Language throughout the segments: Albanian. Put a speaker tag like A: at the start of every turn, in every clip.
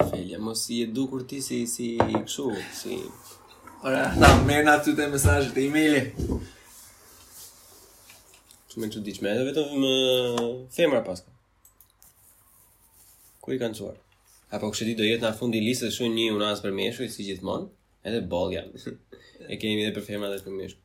A: Ofelia, mos je dukur ti si si kështu, si
B: Ora, na merr nga ty te mesazhet e emailit.
A: Që mbrëmë, dishme, edhe vetëm me femra paska. Ku i kanë çuar? Apo kështu, do jetë në fund të listës, të shohim një unazë për meshkuj, si gjithmonë, edhe boll janë. e kemi edhe për femra dhe për meshkuj.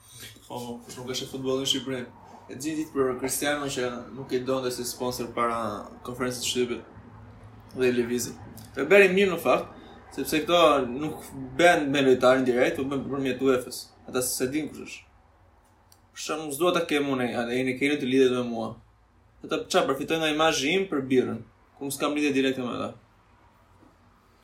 B: Po, kush nuk është futbolli në Shqipëri. E gjithë ditë për Cristiano që nuk e donte si sponsor para konferencës së shtypit dhe i lëvizi. Bëri mirë në fakt, sepse këto nuk bëhen me lojtarin direkt, po bëhen nëpërmjet UEFA-s. Ata s'e dinë kush është. Për shembull s'do ta kem unë, a e keni të lidhet me mua. Ata ça përfitojnë nga imazhi im për birrën,
A: kur
B: unë s'kam lidhe direkt me ata.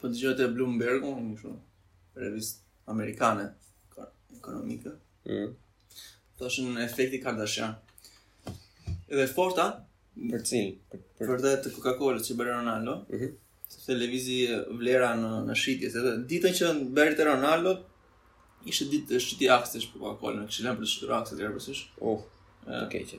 B: Po dëgjoja te Bloomberg, unë kështu, revistë amerikane ekonomike.
A: Mm.
B: Thoshin efekti Kardashian. Edhe thosha
A: për cilin, për, për...
B: për atë të Coca-Cola që bëri Ronaldo.
A: Mm
B: -hmm. Se lëvizi vlera në në shitje, se ditën që bëri atë Ronaldo ishte ditë shitje aksionesh për Coca-Cola, kishin për të shitur aksione deri pas ish. Oh, uh,
A: okay, që.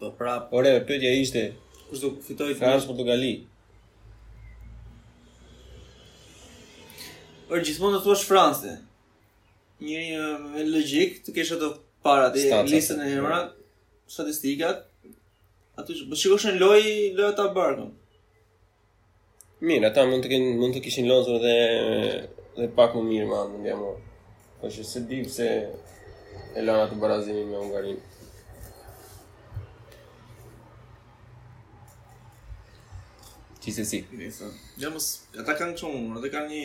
A: Po pra,
B: po
A: pyetja ishte
B: kush do fitojë
A: Francë Portugali.
B: Por gjithmonë do thuash Francë. Njëri me logjikë, të kesh ato para, listën e emrave, statistikat. Aty po shikosh në lojë, loja t'hap barkun.
A: Mirë, ata mund të, mund të kishin lozur dhe dhe pak më mirë mendoj, ama. Po që s'e di pse e lanë atë barazimin me Hungarinë.
B: Ti se si. Ja
A: mos,
B: ata kanë
A: çon, ata
B: kanë një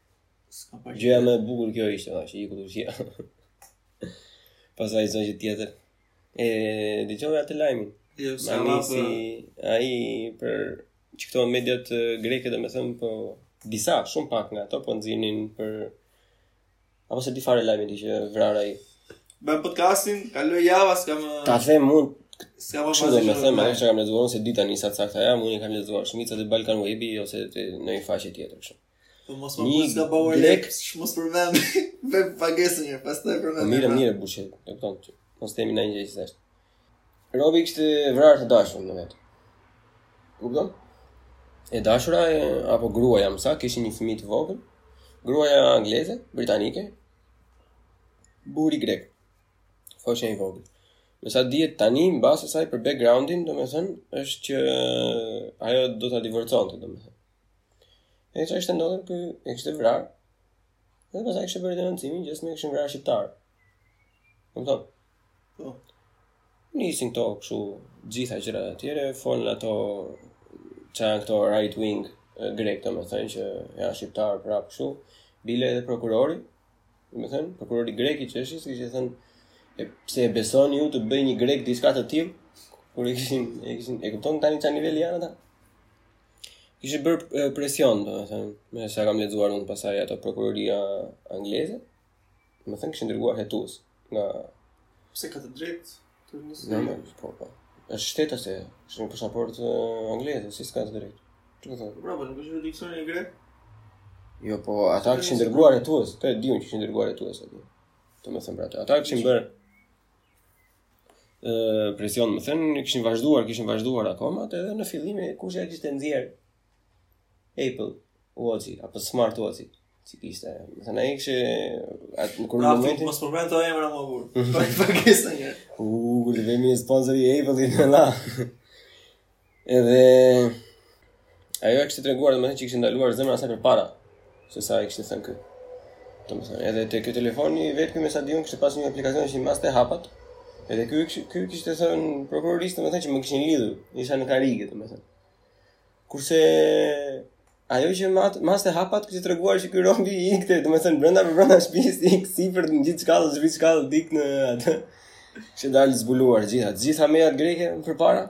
A: Gjëja më e bukur kjo ishte, ma, që i këtë ushia. Pastaj s'ka ndonjë gjë tjetër. E, dëgjove atë lajmin.
B: Jo, sa ma
A: për... Si, ai për që këto mediat greke domethënë, po, disa, shumë pak nga to, po nxinin për... Apo s'e di fare lajmin, atë që vrau ai.
B: Bën podcastin, kaloi java, s'ka më...
A: Ta them unë,
B: s'ka më
A: shumë domethënë, me aq sa kam lexuar, s'e di tani sa i saktë jam, unë i kam lexuar, shumicën te Balkan Webi, ose te ndonjë faqe tjetër, shumë.
B: Po mos më bëj, s'ka
A: paguar
B: lek, mos përmend. Bëj pagesën njëherë, pastaj përmend.
A: Po mirë, pra. mirë, boll, e kupton ti. Mos themi ndonjë gjë thjesht. Robi kishte vrarë të dashurën e vet. Kupton? E dashura e, apo gruaja, me sa, kishin një fëmijë të vogël. Gruaja angleze, britanike. Burri grek. Foshnje e vogël. Me sa dihet tani mbas asaj për backgroundin, domethënë është që ajo do ta divorconte, domethënë. E ça kishte ndodhur ky e kishte vrarë, dhe pastaj kishte bërë denoncimin, që ma kishin vrarë shqiptarë. Domethënë?
B: Po.
A: Nisin këto kështu gjitha gjërat e tjera, folën ato ça janë këto right wing grek domethënë që janë shqiptarë pra kështu, bile edhe prokurori, domethënë, prokurori grek i çështjes kishte thënë, e, pse e besoni ju të bëjë një grek diçka të tillë, kur e kishin, e kishin, e kupton tani ça niveli janë ata? Kishin bërë presion, domethënë, me sa kam lexuar unë pasaj ato prokuroria angleze. Domethënë kishin dërguar hetues nga
B: pse ka të drejtë të nisë.
A: Jo, jo, po, po. Është shtetase, është një pasaportë angleze, si s'ka të drejtë. Çu thon? Po,
B: bravo, nuk është juridiksioni grek.
A: Jo, po, ata kishin dërguar hetues, e di unë që kishin dërguar hetues aty. Domethënë pra, ata kishin bërë presion, domethënë, i kishin vazhduar, kishin vazhduar akoma, të edhe në fillim e kush e kishte nxjerrë Apple Watch, apo Smart Watch, që kishte, domethënë, e kishte, atë në kërë në momentin...
B: Mos përmend emra mor burrë, për kërë një.
A: Uuu, le vemi një sponsor i Apple i në la. Edhe ajo e kishte treguar domethënë që kishte ndaluar zemra asaj përpara, sesa e kishte thënë ky. Domethënë, edhe te ky telefoni i vet me sa di unë kishte pas një aplikacion që i maste hapat, edhe ky, ky kishte thënë prokurorisë domethënë që më kishin lidhur, isha në karrige domethënë. Kurse ajo që mat, maste hapat kishte treguar që ky robi ikte, domethënë brenda për brenda shtëpisë ikte sipër ngjiste shkallën, ngjiste shkallën diku në atë. Kishte dalë zbuluar gjitha, gjitha mediat greke përpara.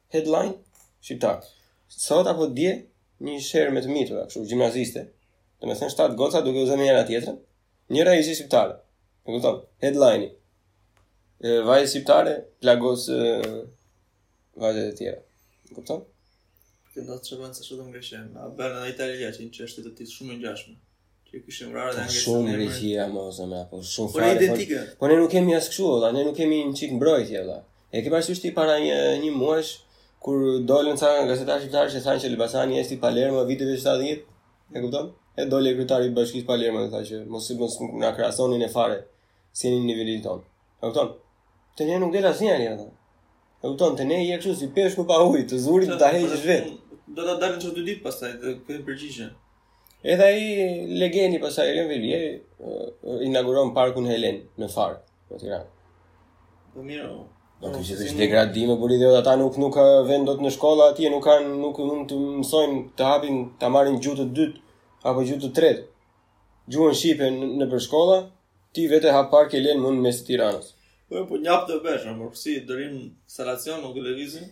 A: headline shqiptar. Sot apo dje një sherr me të mitura, kështu gjimnaziste, domethënë shtatë goca duke u zënë me njëra-tjetrën, njëra ishte shqiptare. E kupton? Headline-i. Vajzë shqiptare plagos vajzat e tjera. E kupton?
B: Ti do të çfarë se çdo ngreshem, a bën në Itali ja çin çështje të tilla shumë ngjashme. Që kishin vrarë dhe
A: po
B: ngjashme.
A: Shumë ngjashme ose më apo shumë
B: po
A: fare.
B: Po identike.
A: Po ne nuk kemi as kështu, valla, ne nuk kemi një çik mbrojtje, valla. E ke parasysh ti para nja një muajsh kur dolën ca gazetarë shqiptarë që thanë që Elbasani është si Palermo në vitet e 70, e kupton? E doli kryetari i bashkisë Palermo dhe tha që mos i mos na krahasoni ne fare s'je në nivelin tonë. E kupton? Te ne nuk del asnjeri atë. E kupton? Te ne je kështu si peshku pa ujë, të zuri do ta heqësh vetë.
B: Do të dalin çdo dy ditë pastaj të kemi përgjigje.
A: Edhe ai legeni pastaj Erion Veliaj inauguron parkun Helen në Farkë, në Tiranë.
B: Po mirë.
A: Do të thotë
B: është
A: degradim e bëri ata nuk nuk venë dot në shkolla atje nuk kanë nuk mund të mësojnë të hapin ta marrin gjuhë të dytë apo gjuhë të tretë. Gjuhën shqipe nëpër shkolla, ti vete hap park helen mu në mes Tiranës.
B: Po po njap të vesh, por si dërim instalacion
A: nuk
B: lëvizin.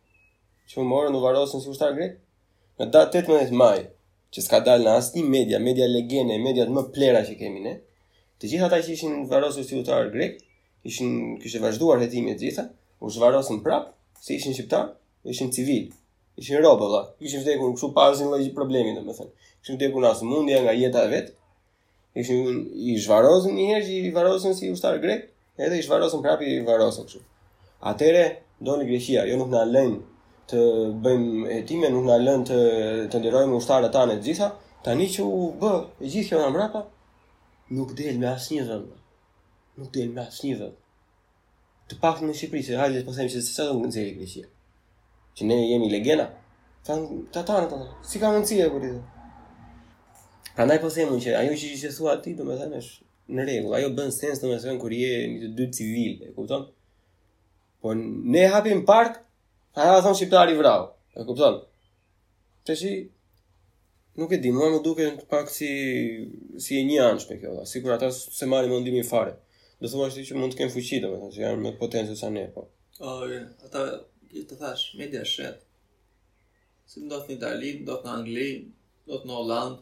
B: që
A: u morën u varrosën si ushtar grek në datë 18 maj, që s'ka dalë në asnjë media, media legjende, mediat më plera që kemi ne. Të gjithë ata që ishin varrosur si ushtar grek, ishin kishte vazhduar hetimin e gjitha, u zvarrosën prap, se ishin shqiptar, ishin civil, ishin robë vëlla, ishin vdekur kështu pa asnjë lloj problemi domethënë. Ishin vdekur në sëmundje nga jeta e vet. Ishin i zhvarrosën një herë që i varrosën si ushtar grek, edhe i zhvarrosën prapë i varrosën kështu. Atëhere doli Greqia, jo nuk na lën të bëjmë hetime, nuk na lën të të nderojmë ushtarët tanë të gjitha. Tani që u bë e gjithë kjo nga mbrapa, nuk del në asnjë vend. Nuk del në asnjë vend. Të paktën në Shqipëri, se hajde të po them se çfarë do të nxjerrë Greqia. Që ne jemi legjena. Kan tatarët ata. Si ka mundësi apo ti? Prandaj po them që ajo që thua ti, domethënë është në rregull. Ajo bën sens domethënë kur je një të dy civil, e kupton? Po ne hapim park, Ata thon shqiptari vrau. E kupton? Tash nuk e di, mua më duket pak si, si e njëanshme kjo, sikur ata s'e marrin mundimin fare. Do thuash ti që mund të kemë fuqi domethënë se janë më potentë sa ne, po.
B: O, oh, ata, të thash, media shet. Si ndodh në Itali, ndodh në Angli, ndodh në
A: Hollandë.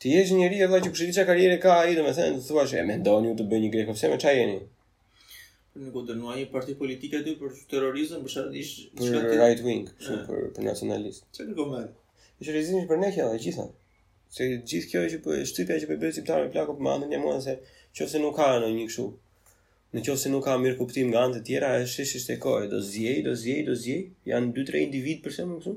A: Ti je njëri vëlla që kushtet çka karriere ka ai, domethënë të thua se e mendoni ju të bëni një grek ose më çaj jeni.
B: U dënua një parti politike aty për terrorizëm, për çfarë dish?
A: Për right wing, kështu për për nacionalist.
B: Çka do më?
A: Është rrezish për ne kjo e gjitha. Se gjithë kjo që po shtypja që po bëhet shqiptar me plakun më anë një mua se nëse nuk ka ndonjë kështu. Në qoftë se nuk ka mirëkuptim nga anë të tjera, është është e kotë, do ziej, do ziej, do ziej. Janë 2-3 individ për shembull kështu.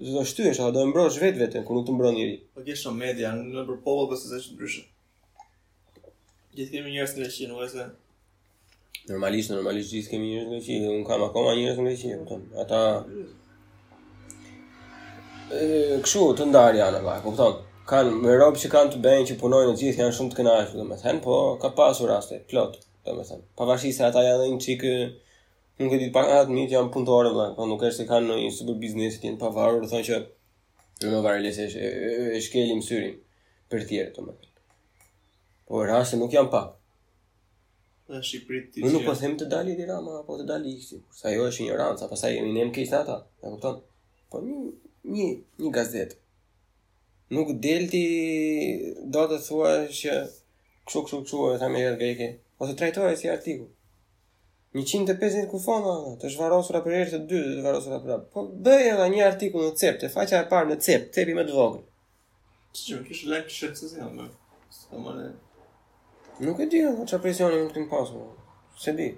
A: Do të shtyhesh, a do e mbrosh vetë vetën, kur nuk të mbron njeri.
B: Po ke shumë media, në në për popull, përse se që ndryshë. Gjithë kemi njerëz në Greqi, nuk e se...
A: Normalisht, normalisht, gjithë kemi njerëz në Greqi, unë kam akoma njerëz në Greqi, kupton. Ata... Kështu, të ndarë janë, vlla, kupton. Kanë, me robë që kanë të bëjnë, që punojnë në gjithë, janë shumë të kënaqë, domethënë, po, ka pasur raste, plot, domethënë. Pavarësisht se ata janë dhe një çikë, Nuk e di pak atë mitë janë punëtore vëlla, po nuk është se kanë ndonjë super biznes që janë pavarur, thonë që në më vare leshtë e, e shkelim syrin për tjerë domethënë. Po raste nuk janë pak.
B: Në Shqipëri ti.
A: Unë nuk po them të dalë Edi Rama apo të dalë Ikti, por sa ajo është injoranca, pastaj jemi ne më keq ata, e kupton? Po një një një gazetë. Nuk del ti dot të thuash që kështu kështu kështu e thamë edhe greke, ose trajtohet si artikull. njëqind e pesëdhjetë kufoma të zhvarrosura për herë të dytë, të zhvarrosura prapë. Po bëj edhe një artikull në cep, te faqja e parë në cep, cepi më të vogël.
B: Çfarë më kish lajm çet se jam. Sa më le.
A: Nuk e di atë çfarë presioni mund të ketë pasur. S'e di.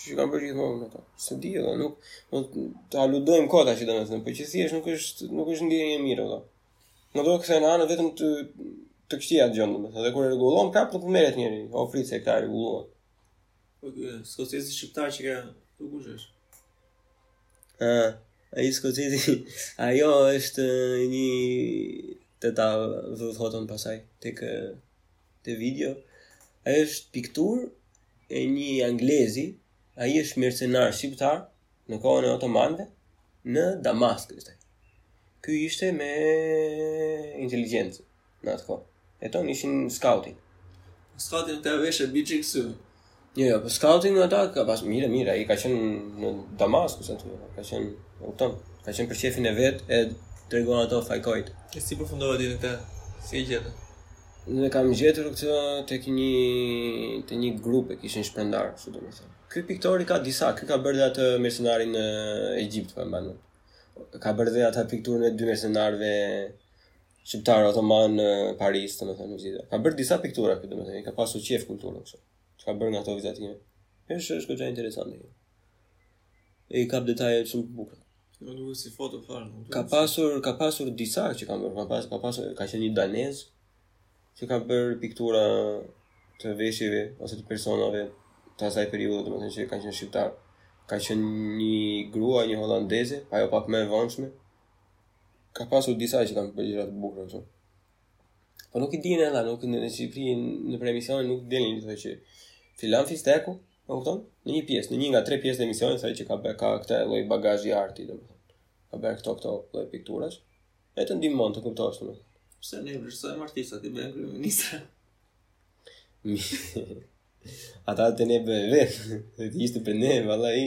A: Ju kam bërë gjithmonë me ta. S'e di edhe nuk mund të aludojmë kot që domethënë, po që thjesht nuk është nuk është ndjenjë e mirë ajo. Ne duam t'i shohim anën vetëm të këqijat gjënë, domethënë, dhe kur e rregullon, prapë nuk merret njeri, o shif se këta e rregulluan.
B: Po, skocezi shqiptar që ka, kush është?
A: A, ai skocezi, ajo është një, të ta vë foton pastaj, te kjo, te video, ajo është pikturë e një anglezi, Ai është mercenar shqiptar në kohën e otomanëve në Damask ishte. Ky ishte me inteligjencë në atë kohë. E kupton ishin scouting.
B: Scouting të veshë biçi kësu.
A: Jo, jo, po scouting në ata ka pas mirë, mirë, ai ka qenë në Damask, kështu aty, ka qenë, e kupton, ka qenë për qejfin e vet, e tregon ato fajkonjtë.
B: E si përfundove ti në këtë, si e gjete?
A: Unë e kam gjetur këtë tek një te një grup e kishin shpërndarë kështu domethënë. Ky piktori ka disa, ky ka bërë dhe atë mercenarin në Egjipt, po mban. Ka bërë dhe atë pikturën e dy mercenarëve shqiptarë otomanë në Paris, domethënë në gjithë. Ka bërë disa piktura këtu domethënë, ka pasur qejf kulturën kështu. Ka bërë nga ato vizatime. Është është goxha interesante. e i kap detajet shumë të bukura.
B: Po jo, duket si foto fare.
A: Ka pasur, ka pasur disa që kanë bërë, ka pasur, ka pasur, ka qenë një danez që ka bërë piktura të veshjeve ose të personave të asaj periudhe, domethënë që kanë qenë shqiptarë. Ka qenë një grua, një holandeze, ajo pak më e vonshme. Ka pasur disa që kanë bërë gjëra të bukura këtu. Po nuk i dinë edhe, nuk i dinë në Shqipëri nëpër emisione nuk dinë të thonë që filan fisteku E kupton? Në një pjesë, në një nga tre pjesë të emisionit thotë që ka bërë ka këtë lloj bagazhi arti, domethënë. Ka bërë këto këto lloj pikturash. E të ndihmon të kuptosh më.
B: Pse ne vlerësojmë artistat i bëjmë kryeministra?
A: Ata te ne bëhen vetë, të ishte për ne, vallahi.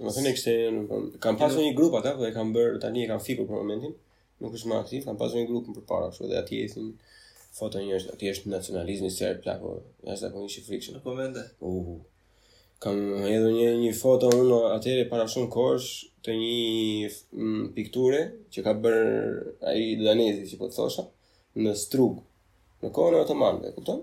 A: Domethënë ishte kam pasur një grup atë, po e kam bërë tani e kam fikur për momentin. Nuk është më aktiv, kam pasur një grup më përpara kështu dhe aty ishin foto njerëz, aty është nacionalizmi serb plako. Ja sa po ishte i frikshëm.
B: Po mendë. U.
A: Uh, kam hedhur një një foto unë atëherë para shumë kohësh të një mm, pikture që ka bërë ai danezi që po thosha në Strugë. Në kohën e otomanëve, kupton?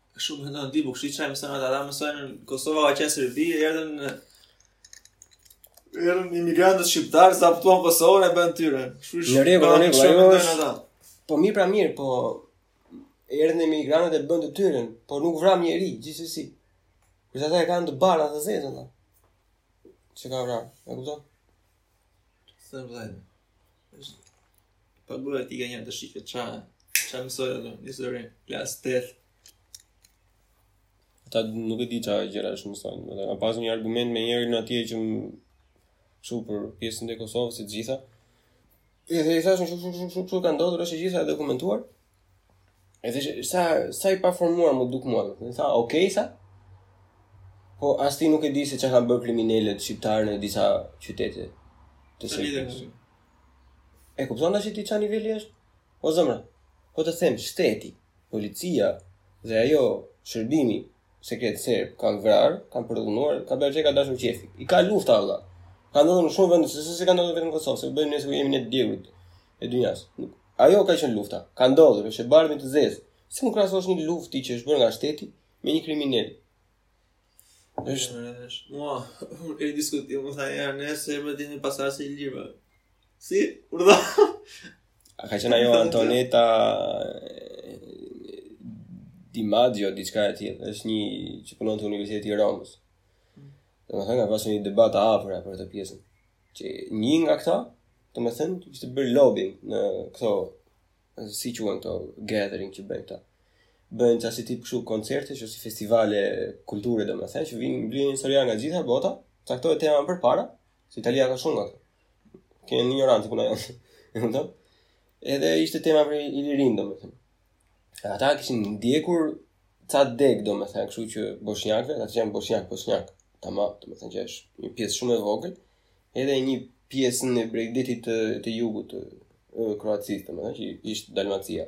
A: Shumë e di, po kështu
B: i çajmë sonte, ata mësojnë Kosova ka qenë Serbi, erdhën, erdhën imigrantët shqiptarë zaptuan Kosovën e bënë të tyren. Kështu është.
A: Në rregull, në rregull, ajo është. Po mirë pra mirë, po erdhën imigrantët e bënë të tyren, po nuk vranë njeri, gjithsesi. Kurse ata e kanë të bardhë a të zezë ata. Çka ka vra? E kupton?
B: Sa vjen? Pa gura ti ka një të shifet ça, ça mësojnë ata, në Serbi, klasë 8.
A: Ata nuk e di ça gjërash mësojnë, domethënë kam pas një argument me njërin atje që më shau për pjesën e Kosovës e gjitha. Edhe i thashë në shumë shumë shumë shumë shumë ka ndodhur është e gjitha e dokumentuar, Edhe sa, sa i painformuar m'u duk mua, dhe tha, ok, tha. Po, as ti nuk e di se ça kanë bërë kriminelët shqiptarë në disa qytete të Serbisë. E kupton tashti ça niveli është? O zëmra, po të them shteti, policia dhe ajo shërbimi sekret serb kanë vrarë, kanë përdhunuar, kanë bërë çka ka dashur qejfi. I ka lufta valla. Ka ndodhur në shumë vende, se s'është se ka ndodhur vetëm në Kosovë, se bëjmë ne sikur jemi ne të djegurit e dynjas. Ajo ka qenë lufta. Ka ndodhur, është e bardhë mbi të zezë. Si mund krahasosh një luftë që është bërë nga shteti me një kriminel? Është
B: mua, e diskutim, më thaj, nëse e mendoni pasardhës i ilirëve. Si, urdhëro?
A: A ka qenë ajo Antoneta Di Maggio, diçka e tillë, është një që punon te Universiteti i Romës. Mm. Domethënë, ka pasë një debat hapur për këtë pjesën. Që një nga këta, domethënë, kishte bërë lobbying në këto, si quhen këto gathering që bëjnë këta. Bëhen asi tip kështu koncerte, si festivale kulture, domethënë, që vijnë mblidhen profesorë nga gjitha bota, caktohet tema përpara, Se Italia ka shumë nga këto. Se nuk janë injorantë, prandaj janë. Domethënë. Edhe ishte tema për Ilirinë, domethënë. Ata kishin ndjekur ca degë, domethënë, kështu që boshnjakve, ata që janë boshnjakë, boshnjakë tamam, domethënë që është një pjesë shumë e vogël, edhe një pjesën e bregdetit të, të jugut të, të Kroacisë, domethënë, që ishte Dalmacia.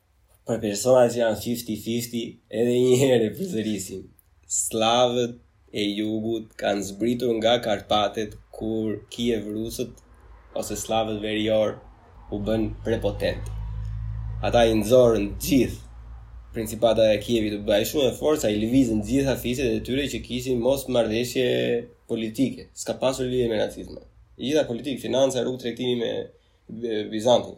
A: për personat që janë fifti
B: fifti
A: edhe një herë e përsërisim, sllavët e jugut kanë zbritur nga Karpatet kur Kiev-rusët ose sllavët veriorë u bënë prepotentë. Ata i nxorën të gjithë Principata e Kievit u bë shumë e fortë sa i lëvizën të gjitha fiset e tyre që kishin mosmarrëveshje politike. S'ka pasur lidhje me nacizmin. E gjitha politikë, financa, rrugë tregtimi me Bizantin.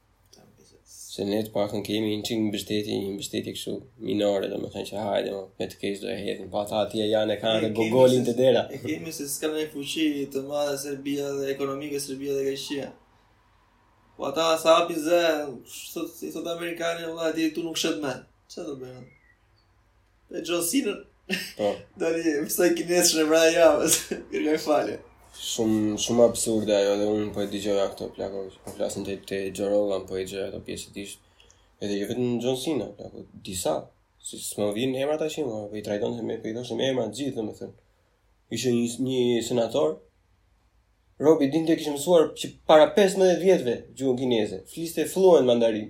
A: Se ne të paktën kemi një çikë mbështetje, një mbështetje kështu minore, domethënë që hajde, më, me të keq do e hedhim, po ata atje janë e kanë dhe gogolin te dera.
B: E kemi se s'ka një fuqi të madhe Serbia dhe ekonomike Serbia dhe Greqia. Po ata sa hapin zë, sot, i thotë amerikani, vëlla, ti këtu nuk shet më. Ça do bëjnë? Dhe John Cena.
A: Po.
B: Dali, pse kinezë në vrajë javës? Kërkoj falje.
A: Shumë shumë absurde ajo dhe unë po e dëgjoj ato plako, po flasin te te Joe Rogan, po e dëgjoj ato pjesë të tij. Edhe jo vetëm John Cena, plako, disa si s'më vjen emra tashmë, po i trajton se më po i thoshte me emra të gjithë, domethënë. Ishte një një senator. Robi dinte kishte mësuar që para 15 vjetëve gjuhën kineze, fliste fluent mandarin.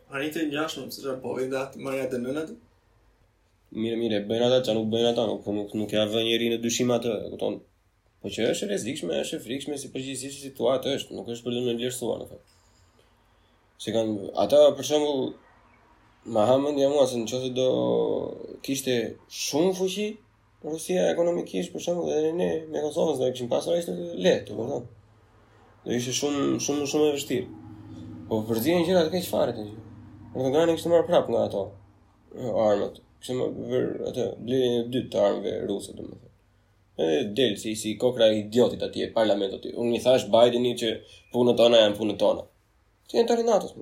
B: Arrit e
A: ngjashëm
B: se
A: çfarë bëjnë dhe atë
B: marrja dhe nënat.
A: Mirë, mirë, bëjnë ata ça nuk bëjnë ata, nuk, po nuk, nuk ja vë njeri në dyshim atë, e kupton? Po që është e rezikshme, është e frikshme, si përgjegjësi si situatë është, nuk është për t'u nënvlerësuar, në fakt. Se kanë, ata, për shembull, ma ha mendja mua, se në qoftë se do kishte shumë fuqi, Rusia ekonomikisht për shembull edhe ne me Kosovën do kishim pasur shumë lehtë, do të thonë. Do ishte shumë shumë shumë e vështirë. Po përzihen gjërat keq fare ti. Erdogani kishte marrë prapë nga ato armët. Kishte më vër atë blerjen e dytë të armëve ruse, domethënë. Edhe del si si kokra e idiotit atje parlamentit thotë. Unë i thashë Bidenit që punët tona janë punët tona. Ti je anëtar i NATO-s.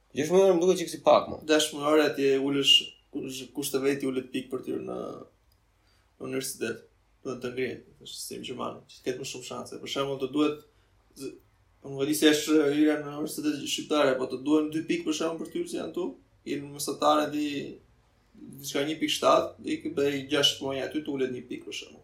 A: Gjashtë mijë
B: euro më
A: duket çik si pak më.
B: Gjashtë mijë euro ti ulësh kushte vetë ulet pikë për të hyrë në universitet. Do të ngrihet si në Gjermani, që të ketë më shumë shanse. Për shembull, të duhet Unë s'e di si është hyrja në universitetet shqiptare, po të duhen 2 pikë për shembull për të hyrë që janë këtu, e ke mesataren diçka 1.7, ik e bëj 6 muaj aty të ulet 1 pikë për shembull.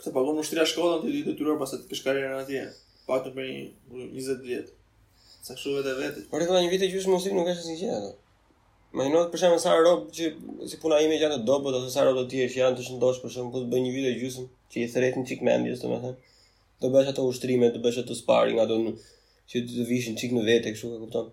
B: Se
A: pagon ushtria
B: shkollën ti je i detyruar pastaj të kesh karrierën atje. Pa të bësh një 20 vjet. Sa kështu vetë vetë.
A: Por edhe një vit e gjysmë ushtri nuk është asnjë gjë. Imagjino për shembull sa rob që si puna ime janë të dobët ose sa rob të tjerë që janë të shëndoshë për shembull të bëjnë një vit e gjysmë që i thërresin çik mendjes domethënë. Do bësh ato ushtrime, do bësh ato sparring, ato që të vish një çik
B: në
A: vete kështu e kupton.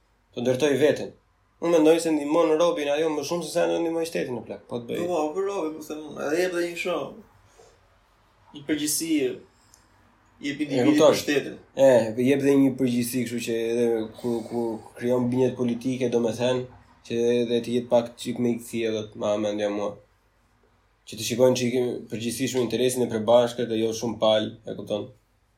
A: të ndërtoj veten. Unë mendoj se ndihmon robin ajo më shumë se sa ndihmon shtetin, plak, po të bëj.
B: Po, për robin, po them, edhe jep dhe një shok. Një përgjegjësi jep një
A: ditë
B: për shtetin.
A: E, po jep dhe një përgjegjësi, kështu që edhe ku kur krijon bindjet politike, domethënë, që edhe të jetë pak çik më i kthjellët, ma ha mendja mua që të shikojnë çik përgjithësisht interesin e përbashkët dhe jo shumë palë, e kupton?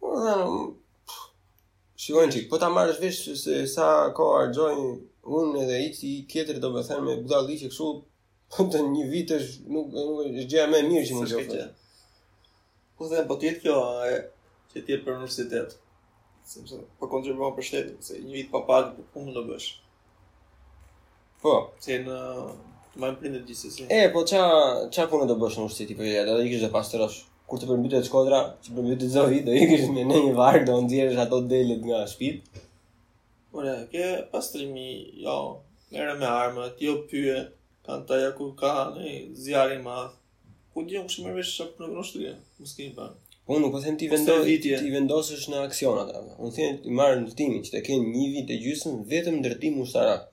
A: Po
B: dhe
A: ajo. Shikojnë që, po ta marrësh vesh se sa po harxhoj unë edhe ai tjetri domethënë me budallëqe kështu, po të një vit është nuk, nuk është gjëja më e mirë që mund të ofrohet.
B: Po dhe, po të jetë kjo, e, që të jetë për universitet. Se më po kontribuon për shtetin, se një vit pa pagë, po punë do bësh.
A: Po,
B: se të mbajnë prindërit gjithsesi.
A: E, po ça ça punë do bësh në ushtri ti për një vit, do ikësh të pastrosh. Kur të përmbytet Shkodra, të përmbytet Zogaj, do ikësh me një varkë, do nxjerrësh ato delet nga shpia.
B: Ora, ke pastrim, jo, merre me armët, jo pyjet, kanë atje ku ka rënë zjarri madh, Ku di unë kush merr vesh ça bën në ushtri, më s'ke bërë.
A: Po nuk po them t'i vendos t'i vendosësh në aksion ata. Unë them të marrin ndërtimin që të kenë një vit e gjysmë vetëm ndërtim ushtarak.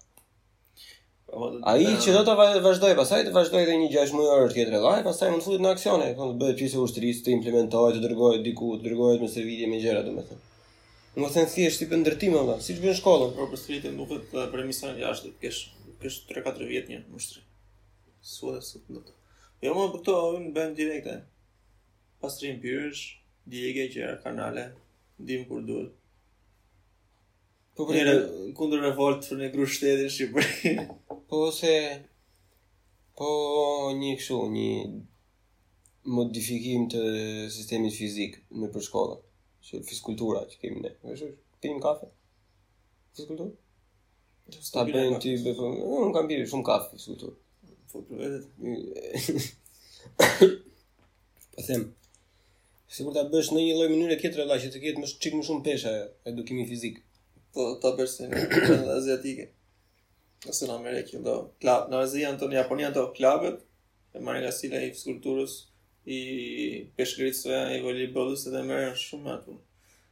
B: Po,
A: Ai që do ta vazhdojë, pastaj të vazhdojë edhe një 6 mujor tjetër edhe, pastaj mund të futet në aksione, do të bëhet pjesë e ushtrisë, të implementohet, të dërgohet diku, të dërgohet në stërvitje me gjëra domethënë. Unë them thjesht tip ndërtim vëlla, siç bën shkolla.
B: Por për ushtri duhet për jashtë, të kesh kesh 3-4 vjet në ushtri. Suaj sot në të. Jo më për këto, ne bëjmë direkte. Pastrim pyjesh, djegje, gjëra, kanale, ndihmë kur duhet.
A: Po për
B: një, kundërrevoltë për një grusht shteti në Shqipëri.
A: po se, po një kështu, një modifikim të sistemit fizik nëpër shkolla, që fiskultura që kemi ne. Vëshë, pimë kafe? Fiskultura. S'ta bëjnë ty be po. Unë kam pirë shumë kafe këtu këtu.
B: Po për vetë.
A: Po them. Sikur ta bësh në një lloj mënyre tjetër vëlla që të ketë një çik më shumë peshë edukimi fizik.
B: Po ta bësh në aziatike. Ose në Amerikë do. Klub, në Azi, në Japoni ato klubet e marrin nga stili i fiskulturës i peshkimit, i volejbollit edhe merren shumë aty.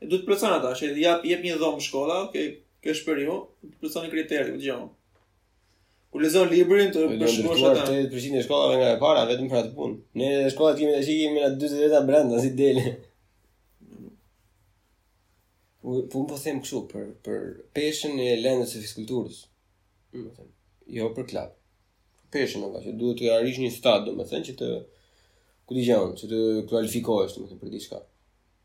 B: E duhet të plotësojnë ata, që jap jep një dhomë shkolla, okay, kjo është për ju, të plotësoni kriteret, u dëgjova. Kur lexon librin të
A: përshkosh
B: ata.
A: Do
B: të thotë
A: 80% e shkollave nga e para vetëm për atë punë. Ne në shkollat kemi tash jemi nga 40 veta brenda si dele. Po po po them kështu për për peshën e lëndës së fiskulturës. Domethënë, jo për klub. Peshën apo që duhet të arrish një stad, domethënë që të ku di që të kualifikohesh, domethënë për diçka.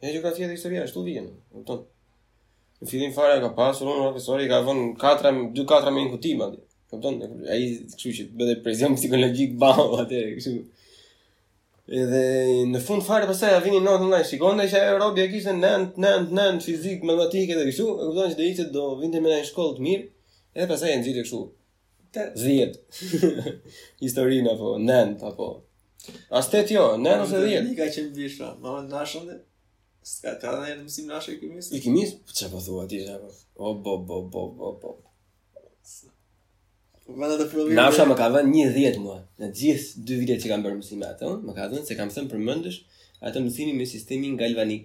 A: Një gjeografia dhe historia, ashtu vijnë, e kupton? Në fillim fare ka pasur unë profesori ka vënë 4 2 4-a me një kuti atje. E kupton? Ai kështu që bëhet presion psikologjik bau atë kështu. Edhe në fund fare pastaj ia vinte notën ngaqë shikonte dhe që ai robi e kishte nëntë nëntë nëntë fizikë matematikë dhe kështu, e kupton që do ishte do vinte në një shkollë të mirë. Edhe pastaj e nxirri kështu. 80 historinë apo nëntë apo as tetë jo nëntë ose 10
B: i ka qen bisha me Nashën dhe s'ka ka dhënë mësim Nasha i kimisë
A: i kimisë po çfarë po thua ti apo o bo bo bo bo bo
B: Vëna të provim.
A: Nasha më ka dhënë një dhjetë mua. Në gjithë dy vitet që kam bërë mësim me atë, më ka dhënë se kam thënë përmendësh atë mësimin me sistemin galvanik.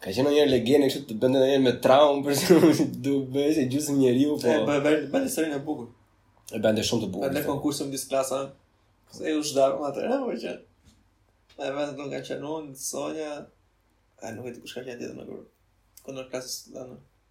A: Ka qenë një legjendë kështu të bënte ndonjë me traumë për shkak se do bëhej se gjysmë njeriu po.
B: Po bënte serinë e bukur.
A: E bënte shumë të
B: bukur. Në konkursin me disa klasa. Se e ushdar më atë, apo që. Ai vetë Donga ka qenë Sonja. Ai nuk e di kush ka qenë tjetër në
A: grup. Ku në klasë të dhënë.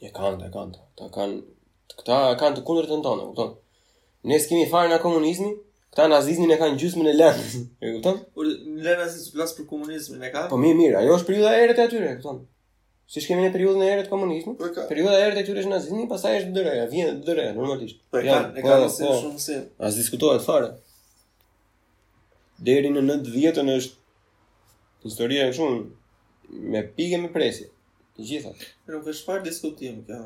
B: E
A: kanë, e kanë. Ta kanë këta kanë të kundërtën tonë, kupton? Ne s'kemi fare nga komunizmi, këta nazizmin e kanë gjysmën e lëndës. E kupton?
B: Por lëre nazizmin flas për komunizmin e ka.
A: Po mirë, mirë, ajo është periudha e errët e atyre, kupton? Siç kemi ne periudhën e errët të komunizmit,
B: Po e ka.
A: periudha e errët e tyre është nazizmi, pastaj është DDR-ja, vjen DDR-ja normalisht.
B: Po e kanë, e kanë,
A: po,
B: se
A: po.
B: shumë si.
A: As diskutohet fare. deri në 90-ën është historia e kështu me pikë e me presje. Të gjitha.
B: Nuk është fare diskutim kjo.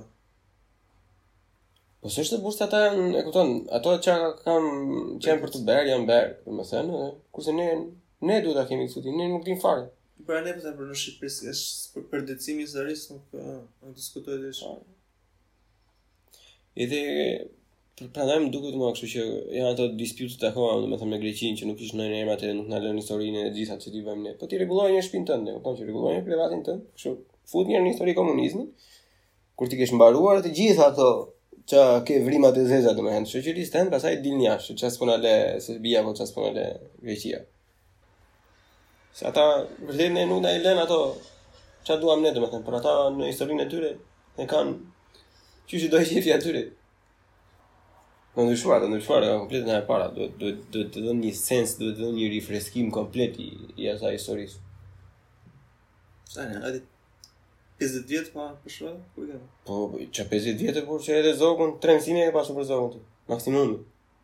A: Po s'është se ata janë, e kupton, ato që kanë qenë për t'u bërë, janë bërë, domethënë, kurse ne ne duhet ta kemi këtë, ne nuk dimë fare.
B: Pra ne përse për në Shqipëri është përditësim i historisë, nuk po, nuk diskutohet dhe shumë.
A: Edhe Prandaj më duket mua kështu që janë ato disputet e kota, domethënë me Greqinë që nuk ishte ndonjë emër ata nuk na lënë historinë e gjitha që t'i bëjmë ne. Po ti rregullo njëherë shpinë tënde, kupton që rregullo njëherë privatin tënd, kështu fut njëherë në histori komunizmin. Kur t'i kesh mbaruar të gjitha ato që ke vrimat e zeza domethënë shoqërisë tënde, pastaj dil jashtë, ça s'po na lë Serbia apo ça s'po na lë Greqia. Se ata vërtet ne nuk na i lënë ato ça duam ne domethënë, por ata në historinë e tyre e kanë që si do qejfi atyre. Ndryshuar, ndryshuar, komplet në e para, duhet, duhet, duhet dhënë një sens, duhet dhënë një rifreskim komplet i, i asaj historisë.
B: Sa në, a di, 50 vjet pa po, përshra, ku i
A: Po, që 50 vjet, por që edhe Zogun, tre mësime ke pasur për Zogun ti, maksimumi.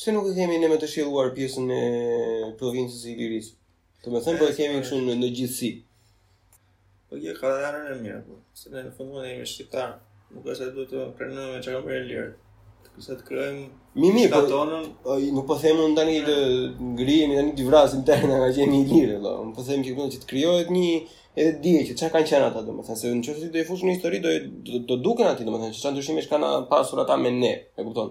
B: Pse nuk
A: e kemi ne më të zhvilluar pjesën e provincës së Ilirisë? Domethënë po e kemi kështu në, në përgjithësi.
B: Po je ka dhënë në mirë, po. Se ne në fund fundit jemi shqiptarë. Nuk është se duhet të pranojmë me ç'kanë bërë ilirët. Kështu të krijojmë
A: mi mi po
B: tonën.
A: Po nuk po them unë tani të ngrihemi tani të vrasim tani nga që jemi ilirë, po. Unë po them që duhet të krijohet një edhe dije që çka kanë qenë ata, domethënë se në qoftë do t'i fusësh në histori do do, do duken aty, domethënë se çfarë ndryshimesh kanë pasur ata me ne, e kupton?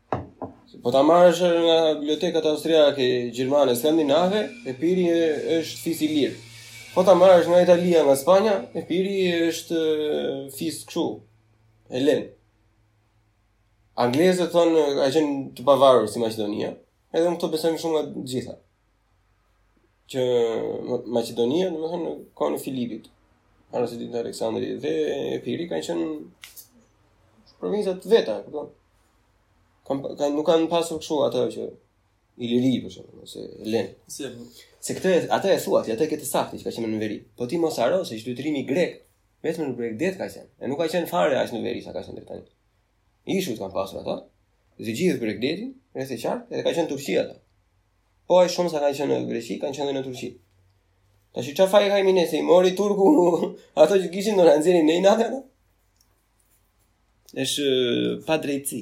A: Po ta marrësh nga bibliotekat austriake, gjermane, skandinave, Epiri është fis ilir. Po ta marrësh nga Italia, nga Spanja, Epiri është fis kështu. Helen. Anglezët thonë, ka qenë të pavarur si Maqedonia, edhe unë këto besoj më shumë nga të gjitha. që Maqedonia, domethënë, koha e Filipit, para se të dilte Aleksandri, dhe Epiri kanë qenë provinca të veta, kupton. Kan, kan, nuk kanë pasur kështu ato që ilir, për shembull, ose helen.
B: Se,
A: se këtë, atë e thua, ti atë e ke të saktë që ka qenë në veri. Po ti mos harro se qytetërimi grek, vetëm në bregdet ka qenë. E nuk ka qenë fare aq në veri, sa ka qenë dhe tani. Ishujt kanë pasur ata, dhe gjithë bregdetin, rreth e qark, edhe ka qenë Turqia ata. Po aq shumë sa kanë qenë në Greqi, kanë qenë në Turqi. Tashi ça faji kemi ne se i mori Turku, ato që kishin nën zotërim në një farë, ajo është padrejtësi.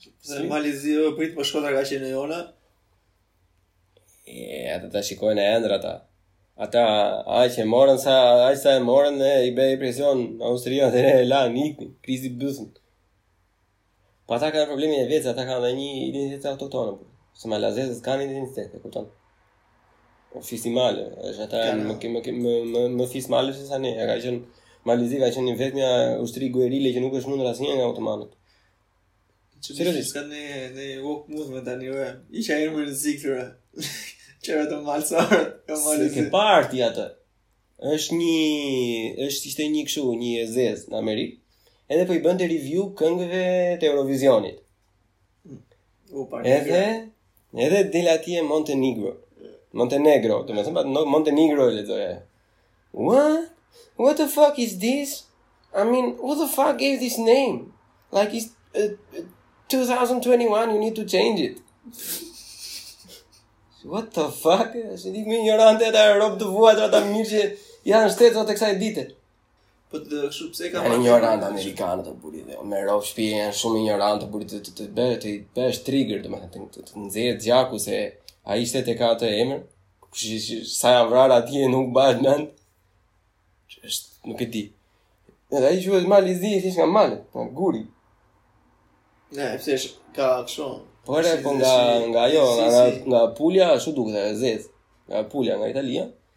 A: Pse Mali
B: i Zi u prit po Shkodra ka qenë jona.
A: E ata ta shikojnë në ëndrra ata. Ata aq e morën sa, aq sa e morën dhe i bëri presion Austria dhe e lanë, ik i krisi buzën. Po ata kanë problemin e vet, ata kanë dhe një identitet autokton. Po. Se malazezët kanë identitet, e kupton? Po fis e mal, është ata
B: janë
A: më më më më më fis e mal se sa ne, ka qenë Mali i Zi ka qenë e vetmja ushtri guerile që nuk është mundur asnjëherë nga otomanët. Seriozisht.
B: Ka ne ne woke movement tani ora. Isha herë më rrezik ora. Qëra të malsorë.
A: Kam
B: marrë.
A: Ke parë ti atë? Është një është ishte një kështu, një e zezë në Amerikë. Edhe po i bënte review këngëve të Eurovisionit.
B: U pa.
A: Edhe edhe del atje Montenegro. Montenegro, domethënë Montenegro e lexonte. What? What the fuck is this? I mean, who the fuck gave this name? Like it's uh, 2021, you need to change it. What the fuck? S'e di më injorantë ata rob të vuajtur ata mirë që janë skllevër të kësaj dite.
B: Po edhe kështu pse ka
A: marrë... Injorantë amerikanët o burr i dheut, mor rob shpie janë shumë injorantë o burr i dheut të të bëjë, të bësh trigger, domethënë të të të ziejë gjaku se ai ishte tek ai emër, kështë që sa janë vrarë atje nuk mbahet mend, që është nuk e di. Dhe dhe i që është Mal i Zi, ishte nga mali, nga guri.
B: Ne, e pse është ka kështu.
A: Po
B: e
A: po nga, nga ajo, nga, nga Pulja, ashtu duket e zezë, nga Pulja, nga Italia,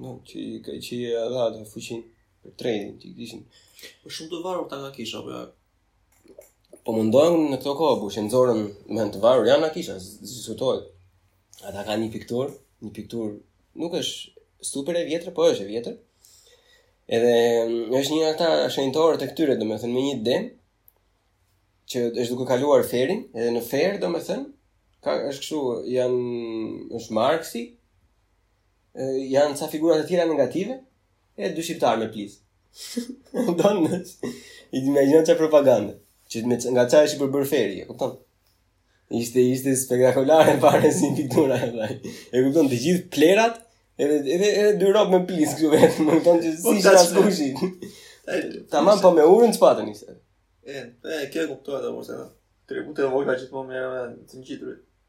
A: Në,
B: që i
A: ka që i e dha dhe fuqin për trejnë, që i kishin.
B: Për shumë të varur ta nga kisha, për ja.
A: Po mundohen në këto kohë, po, që me të varur, janë nga kisha, zisutoj. Ata kanë një pikturë, një pikturë, nuk është super e vjetër, po është e vjetër. Edhe mm, është një nga ata shenjtorët e këtyre, domethënë, me një dem, që është duke kaluar ferrin, edhe në ferr, domethënë, ka është kështu janë është Marksi janë ca figura të tjera negative dhe dy shqiptarë me plis. Don me. Imagjino çfarë propagandë. Që me nga çfarë është përbërë ferri, e kupton? Ishte ishte spektakolare fare si pikturë e vaj. E kupton të gjithë plehrat edhe edhe edhe dy rob me plis këtu vetëm, më kupton që
B: po,
A: si sa
B: spushi.
A: Tamam po me urën çpatën ishte.
B: E, e, kjo e kuptohet apo se. Tributë e vogla gjithmonë me të ngjiturit.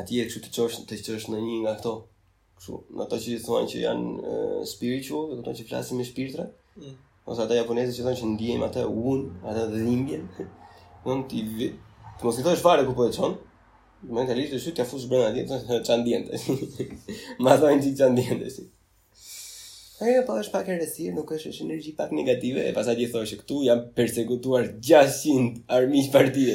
A: Atje kështu të
B: çosh të çosh
A: në një nga këto kështu, në ato që i thonë që janë uh, spiritual, do të thonë që flasin me shpirtra.
B: Mm.
A: Ose ata japonezët që thonë që ndjejmë atë un, atë dhimbjen. Mund ti vi. Të mos i thuash fare ku po e çon. Mentalisht është ti e fus brenda atje, të thotë ça ndien. Ma thonë ti ça ndien. Ai po është pak e rësirë, nuk është është energji pak negative, e pastaj t'i thuash këtu janë persekutuar 600 armiq partie.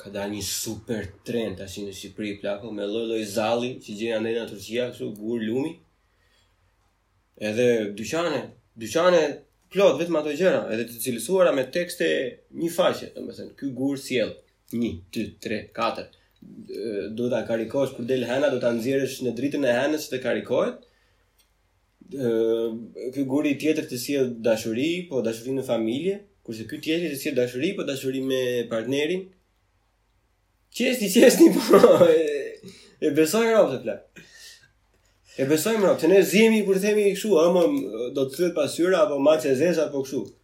A: Ka dalë një super trend tash në Shqipëri plako me lloj lloj zalli që gjejnë andej nga Turqia, kështu gur lumi. Edhe dyqane, dyqane plot vetëm ato gjëra, edhe të cilësuara me tekste një faqe, domethënë ky gur sjell 1 2 3 4 duhet ta karikosh kur del hëna duhet ta nxjerrësh në dritën e hënës të karikohet ë ky guri tjetër të sjell dashuri, po dashuri në familje, kurse ky tjetri të sjell dashuri, po dashuri me partnerin. Qeshni, qeshni po. E besojnë robtë plak. E besojnë robtë, se ne zihemi kur themi kështu, ama do të thyhet pasqyra apo macja e zezë apo kështu.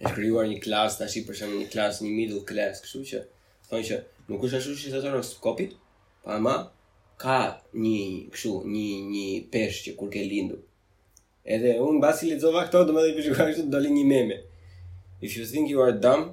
A: është krijuar një klasë tash për shembull një klasë një middle class, kështu që thonë që nuk është ashtu si thotë horoskopi, po ama ka një kështu një një peshë që kur ke lindur. Edhe unë mbasi lexova këto, domethënë i shikoj kështu doli një meme. If you think you are dumb,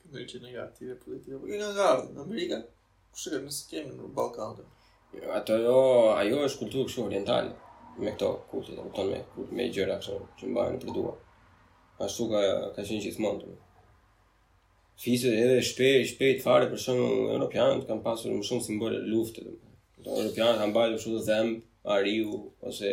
B: Këndër që në aktive politike, po kënë nga ardhë, në Amerika, kështu të kemi s'i kemi në Ballkan?
A: Jo, ato jo, ajo është kulturë kështu orientale, me këto kulturë, domethënë me, me gjëra kështu që mbahen për dua. Ashtu ka, ka qenë gjithmonë. Fisë edhe shpejt, shpejt fare për shembull Europianët kanë pasur më shumë simbole luftë. Europianët kanë mbajtur shumë dhëmb ariu, ose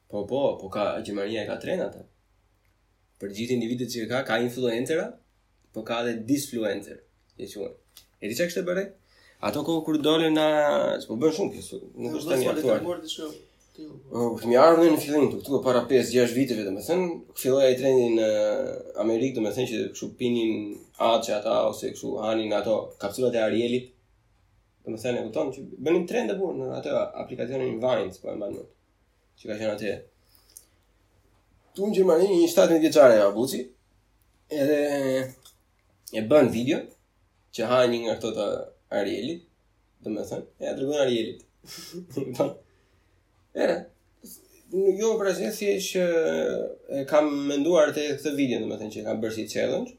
B: Po, po,
A: po ka, Gjermania e ka trend atë. Për gjithë individet që ka, ka influencera, po ka dhe disfluencer, që që unë. E di që kështu e bërë? Ato kohë kur dole në... Së po bërë shumë kësë, nuk është
B: të një aktuar. Po,
A: këtë mi ardhë në fillim, të këtu para 5-6 viteve, domethënë, filloi trendi në Amerikë, domethënë që këshu pinin atë që ata, ose këshu hanin ato kapsulat e Arielit, domethënë, e këtonë që bënin trend apo në atë aplikacionin Vines, po e mban që ka qenë atje. Këtu në Gjermani një 17 vjeçare e Abuzi edhe e bën video që ha një nga këto të Arielit, domethënë, e ia dërgon Arielit. e, jo për asë si e që e kam menduar te kjo video, domethënë, që e kam bërë si challenge,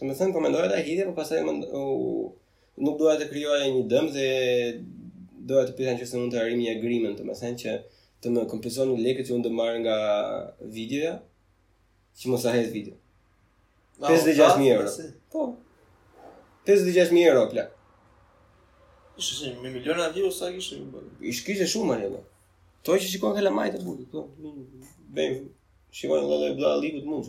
A: domethënë, po mendoja ta hidhja, po pastaj më ndu, Nuk doja të krijoja një dëm dhe doja të pyesja nëse mund të arrijmë një agreement, domethënë që të më kompensoni lekët që unë do marr nga videoja, që mos ta hedh video. 56000 euro. Po. 56000 euro plak.
B: Ishte si me miliona view sa kishte more.
A: Ish kishte shumë plak. Do që shikojnë kalamajt e butë, po. Bem, shikon edhe bla ligut mund.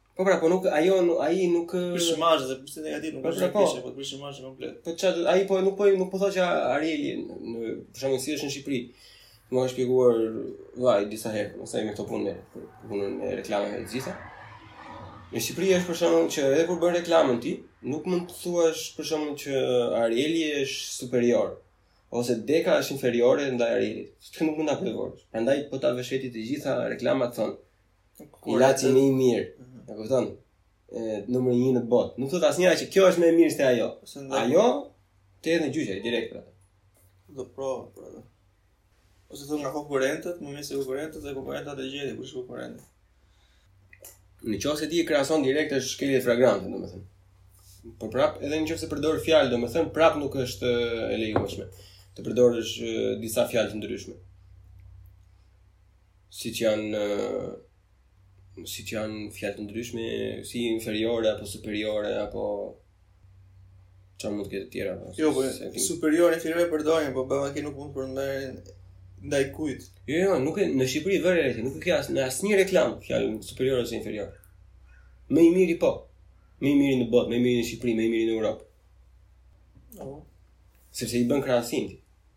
A: Po pra, po nuk ajo ai nuk
B: prish imazh dhe publicitet negativ, nuk
A: po,
B: është pra. po prish imazh komplet.
A: Po çfarë ai po nuk po nuk po thotë që Arieli në për shembull si është në Shqipëri. Më ka shpjeguar vaj disa herë, mos ai me këto punë, punën e reklamave të gjitha. Në Shqipëri është për shembull që edhe kur bën reklamën ti, nuk mund të thuash për shembull që Arieli është superior ose Deka është inferiore ndaj Arielit. Kjo nuk mund ta përdorësh. Prandaj po ta vësh re ti të gjitha reklamat thonë Ilaçi më i mirë. Mhm. E kupton? Ë numri 1 në botë. Nuk thotë asnjëra që kjo është më e mirë se ajo. Ajo të hedh në gjyq direkt pra.
B: Do prova pra. Ose thonë nga konkurrentët, më mirë se konkurrentët dhe konkurrentët e gjeje kush konkurrent.
A: Në qoftë se ti e krahason direkt është shkelje fragrante, domethënë. Po prap, edhe në qoftë se përdor fjalë, domethënë prap nuk është e lejueshme të përdorësh disa fjalë të ndryshme. siç janë siç janë fjalë të ndryshme si inferiore apo superiore apo çka mund të ketë të tjera apo
B: jo po superiore inferiore përdoren po bëra që nuk mund të përmendin ndaj kujt
A: jo jo nuk e në Shqipëri vëre re nuk e ke as në asnjë reklamë fjalën superiore ose inferiore më i miri po më i miri në botë më i miri në Shqipëri më i miri në Europë
B: oh.
A: sepse i bën krahasim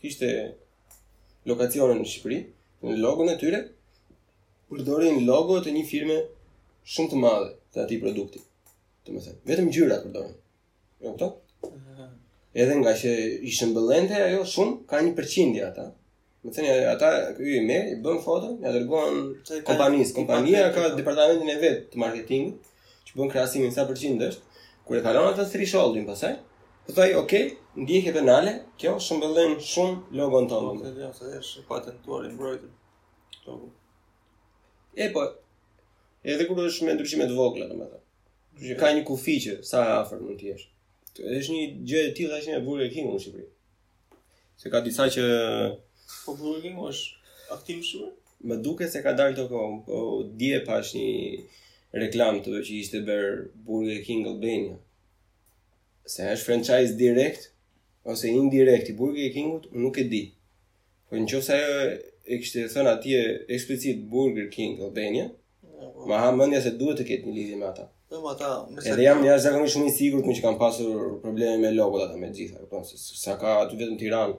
A: kishte lokacionin në Shqipëri, në logon e tyre, përdorin logo të një firme shumë të madhe të atij produkti. Domethënë, vetëm ngjyrat përdorin. Jo këto? Edhe nga që i shëmbëllente ajo shumë, ka një përqindje ata. Domethënë, ata ky i merr, i bën foto, ia dërgojnë kompanisë. Kompania ka departamentin e vet të marketingut, që bën krahasimin sa përqind është, kur e kalon atë thresholdin pastaj, Po tha, ok, ndjekje penale, kjo shëmbëllen shumë logon tonë.
B: Po, kjo se është e patentuar i mbrojtur. Logo.
A: E po. Edhe kur është me ndryshime të vogla, domethënë. Që ka një kufi që sa e afër mund të jesh. Është një gjë e tillë tashi me Burger King në Shqipëri. Se ka disa që
B: po Burger King është aktiv shumë.
A: Më duket se ka dalë këto kohë, po dje pashë një reklamë që ishte bërë Burger King Albania. Se është franchise direkt ose indirekt i Burger Kingut, unë nuk e di. Po në qofë se ajo e kishte thënë atje eksplicit Burger King Albania,
B: ja, po.
A: ma ha mëndja se duhet të ketë një lidhje me ata.
B: Po, me ata, nëse...
A: Edhe jam një zakonisht shumë i sigurt që kanë pasur probleme me logot ata me të gjitha, kupton, se sa ka aty vetëm në Tiranë.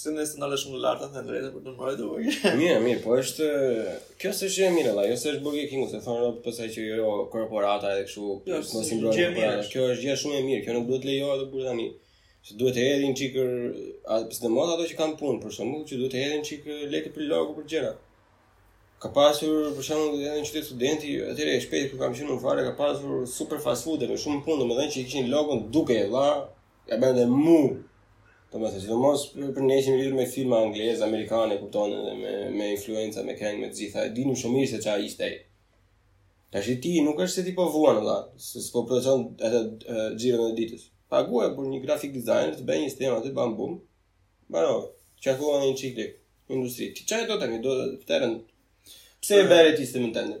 B: Se
A: nëse
B: ndalesh më lart, atë të drejtë për të mbrojtur Burger King.
A: Mirë, mirë, po është... Kjo se është gjë e mirë, vëlla, jo se është Burger Kingu, se thonë ato pse që jo korporata edhe kështu...
B: Jo,
A: se është
B: gjë e mirë.
A: Kjo është gjë shumë e mirë, kjo nuk duhet të lejohet të bëhet tani. Se duhet të hedhin çikë... Sidomos ato që kanë punë, për shembull, që duhet të hedhin çikë lekë për logo për gjëra. Ka pasur, për shembull, edhe në qytet studenti, atëherë e shpejtë, kur kam qenë në fare, ka pasur super fast food, e me shumë punë, domethënë që i kishin logon duke, vëlla, Ja bën dhe mu. Domethënë, sidomos për ne që jemi lidhur me filma anglez, amerikane, kupton edhe me me influenca, me këngë, me të gjitha. E dinim shumë mirë se çfarë ishte ai. Tash ti nuk është se ti po vuan vëlla, se s'po prodhon atë xhiron e ditës. Paguaj për një grafik designer të bëj një stem aty bam bum. Baro, çka thua në një çiklik industri. Ti çaj do tani, do të tërë. Pse e bëre ti stemën tënde?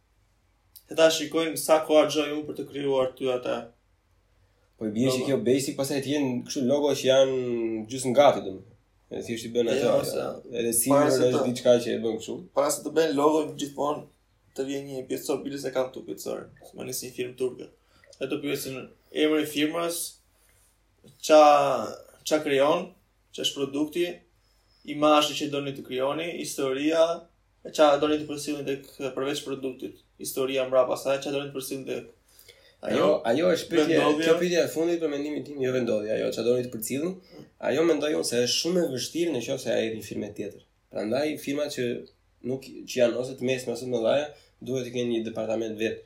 B: Se ta shikojnë sa kohë harxhoj unë për të krijuar ty atë.
A: Po i bie që kjo basic pastaj të jenë kështu logo që janë gjysmë gati domethënë. Edhe thjesht i bën
B: atë.
A: Jo,
B: ose
A: edhe si është diçka që e bën kështu.
B: Para se të bëjnë logo gjithmonë të vjen një pyetësor, biles e kam këtu pyetësorin. Ma nisi një firmë turke. Dhe të pyesin emrin e firmës, ça ça krijon, ç'është produkti, imazhi që doni të krijoni, historia, E ça doni të përcillni tek përveç produktit, historia mbrapa se ça doni të përcillni tek
A: Ajo, ajo është pyetje, kjo pyetje e fundit për mendimin tim, jo vendodhja, ajo ça doni të përcillni. Mm. Ajo mendoj unë se është shumë e vështirë në qoftë se ia jep një firme tjetër. Prandaj firmat që nuk që janë ose të mesme ose të mëdhaja, duhet të kenë një departament
B: vetë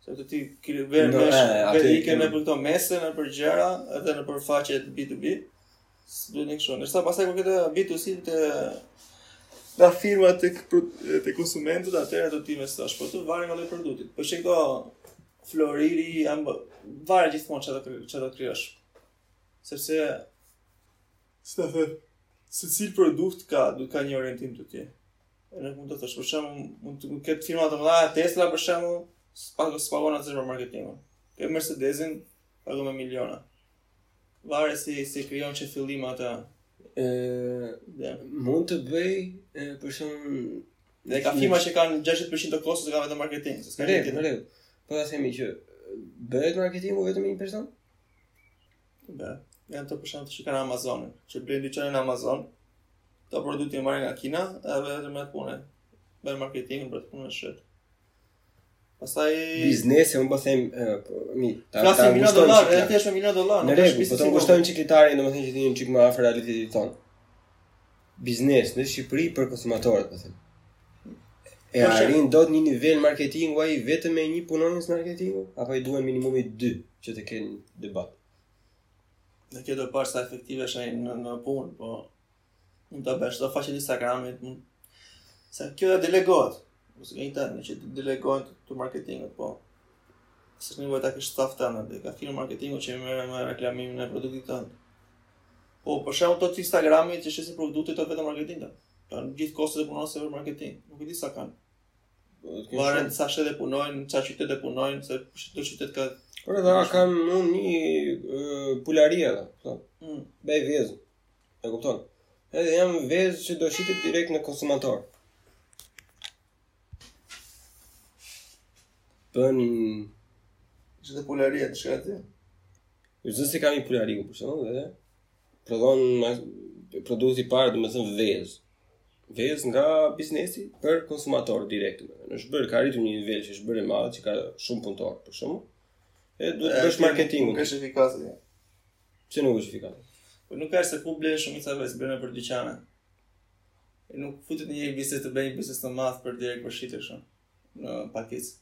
A: Se ti i
B: ke vënë re më shumë, vetë i ke nëpër këto mese, nëpër gjëra, edhe nëpër faqet B2B, së duhet në kështu. Ndërsa pastaj te kjo B2C nga firma te, te konsumentët, atëherë do ti mësosh, po varet nga lloji i produktit. Po shiko Flori, varet gjithmonë çfarë, çfarë krijon. Sepse, si të them, secili produkt ka, ka një orientim të tij. Nuk mund të thuash, për shembull, mund të ketë firma të mëdha, Tesla për shembull, s'pago s'pagon asgjë për marketingun. Ke Mercedesin, pagon me miliona. Varet si si krijon që fillim ata.
A: Ë,
B: dhe
A: mund të bëj për shembull
B: dhe ka firma që kanë 60% të kostos e kanë vetëm marketing, s'ka rreth,
A: rreth. Po ta themi që bëhet marketingu vetëm një person?
B: Po, janë për shembull shiko Amazonin, që blejnë dyqane në Amazon, produktin e marrin nga Kina, edhe vetëm atë punë, bëjnë marketingun për atë punë në shqetë. Pastaj
A: biznesi, unë po them, po, mi, ta ta
B: milion dollar, edhe thjesht me milion dollar.
A: Në rregull, po
B: ta
A: ngushtojmë
B: një
A: çik litarin, domethënë që të vijmë një çik më afër realitetit tonë. biznes në Shqipëri për konsumatorët, po them. E arrin dot një nivel marketingu ai vetëm me një punonjës marketingu apo i duhen minimumi 2 që të kenë debat.
B: Po kjo do parë sa efektive është ai në në punë, po mund ta bësh dhe faqe Instagrami, mund se kjo delegohet. Mos e njëta, në që të delegohen të marketingut, po se një vetë ka staf të vetin dhe ka firma marketingu që merren me reklamimin e produktit tënd. Po, për shembull këto të Instagramit që shesin produktet vetëm marketing kanë. Kanë gjithë kostet e punonjësve për marketing. Nuk e di sa kanë. Varet sa shtet e punojnë, sa qytet e punojnë, se çdo qytet ka
A: Po them kam unë një pulari edhe, po.
B: Mm.
A: Bëj vezë. E kupton? Edhe janë vezë që do shitet direkt te konsumatori. Bën
B: Çfarë, pularia çka aty? Jo,
A: e zëmë se kam një pulari për shembull dhe Prodhon produkt i parë domethënë vezë Vezë nga biznesi për konsumator direkt Është bërë, ka arritur një nivel që është bërë e madhe që ka shumë punëtorë për shembull E duhet të bësh marketingun
B: Nuk është efikase, jo.
A: Pse nuk është efikase
B: Po nuk është se ku blen shumica vezë, blen nëpër dyqane Nuk futet një biznes të bëjë biznes të madh për direkt për shitje në pakicë.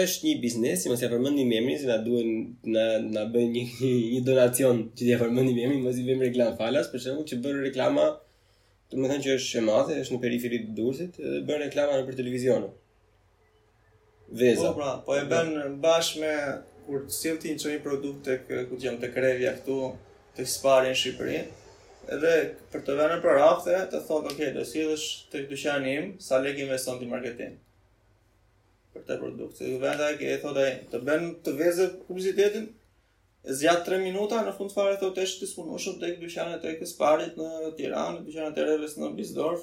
A: Është një biznes, mos ia përmendim emrin, se na duhen na na bëjnë një, një donacion që t'ia përmendim emrin, mos i bëjmë reklamë falas, për shembull, që bën reklama, domethënë që është e madhe, është në periferi të Durrësit, edhe bën reklama nëpër televizion. veza.
B: Po pra, po e bën bashkë me kur sjell ti një produkt tek ku jam tek Rewe-ja këtu, tek Spari në Shqipëri. Edhe për të vënë nëpër rafte, të thotë, "Ok, do sjellësh tek dyqani im, sa lek investon ti marketing?" Për këtë produkt. Ju vënë ai e thotë ai, "Të bën te veza publicitetin, e zgjat 3 minuta në fund fare thotë është i disponueshëm tek dyqanet e Sparit në Tiranë, dyqanet e Rewes në
A: Bisdorf,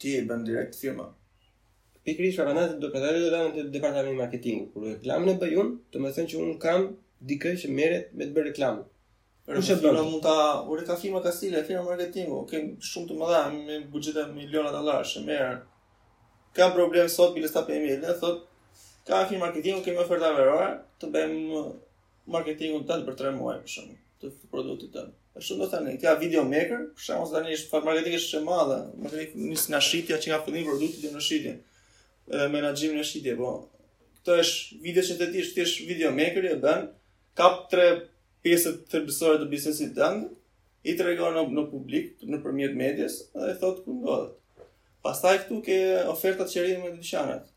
B: Ti e bën direkt firma.
A: Pikërisht pra prandaj do prandaj dolëm te departamenti i marketingut. Kur reklamën e bëj unë, domethënë që unë kam dikë që merret me të bërë reklamë. Kush e bën?
B: Mund ta uri ka firma kastile, firma marketingu, okay, shumë të mëdha me buxhete miliona dollarësh, merr. Ka problem sot biles ta pemi, edhe thotë ka firma marketingu, kemi oferta verore, të bëjmë marketingun tënd për 3 muaj për shembull, të produktit tënd. Është shumë thënë, ti ka video maker, për shembull, tani është fakt marketing është shumë e madhe, marketing nis nga shitja që nga fillimi produkti deri në shitje. Edhe menaxhimin e shitjes, po. Kjo është video që ti thjesht thjesht video maker e bën, kap 3 pjesë thelbësore të biznesit tënd, i tregon në, në publik, nëpërmjet medias dhe thotë ku ndodhet. Pastaj këtu ke ofertat që rri me dyqanet.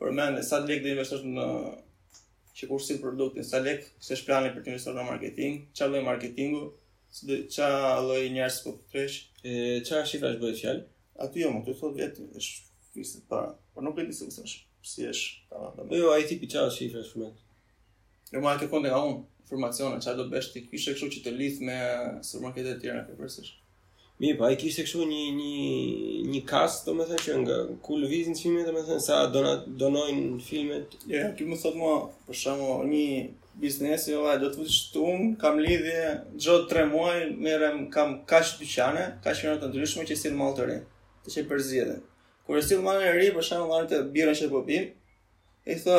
B: Për me thënë, sa lek do investosh në që kur sjell produktin, sa lek ç'është plani për të investuar në marketing, ça lloj marketingu, si dhe ça lloj njerëzish do thërresësh.
A: E, ça shifrash bëhet fjallë?
B: Aty jo, më të thotë vetë, është fisët para, por nuk e di se si është, si është, ta vata.
A: Jo, ai tipi ça shifra është shumë.
B: Në marrë të konde nga unë, informacione, ça do bësh ti, kështu kështu që të lidh me supermarketet e tjera, përpërsish.
A: Mi, pa, po, ai kishte kështu një, një, një kast, domethënë që nga ku lëvizin filmet, domethënë sa donat, donojnë filmet.
B: Ja, yeah, kjo më thotë mua, për shembull, një biznes, jo, vaj, do të thotë kështu unë, kam lidhje, çdo tre muaj, merrem, kam kaq dyqane, kaq mënyra të ndryshme që sjellin mall të ri, të që përzgjedhin. Kur e sjellin mallin e ri, për shembull, marr këtë birën që po pimë, i thë,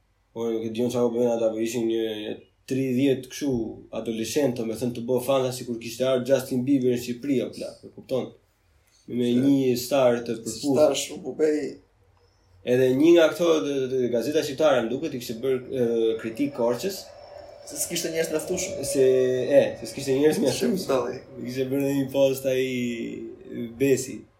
B: Po nuk e di
A: unë çfarë
B: po
A: bëjnë ata, po ishin një 30 kështu adoleshentë, domethënë të bënë fansa sikur kishte ardhur Justin Bieber në Shqipëri apo la, e kupton? Me një Star te Përputhen.
B: Star shumë po bëj.
A: Edhe një nga këto gazeta shqiptare më duket i kishte bërë kritikë Korçës
B: se s'kishte njerëz të mjaftueshëm.
A: Se e, se s'kishte njerëz të
B: mjaftueshëm.
A: Ishte bërë një post ai Besi,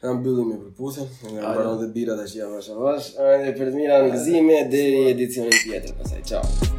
B: Ta mbyllim
A: me Përputhen,
B: na
A: mbaron dhe birra tashi avash avash. Edhe për të mira na gëzime deri në edicionin tjetër, pastaj ciao.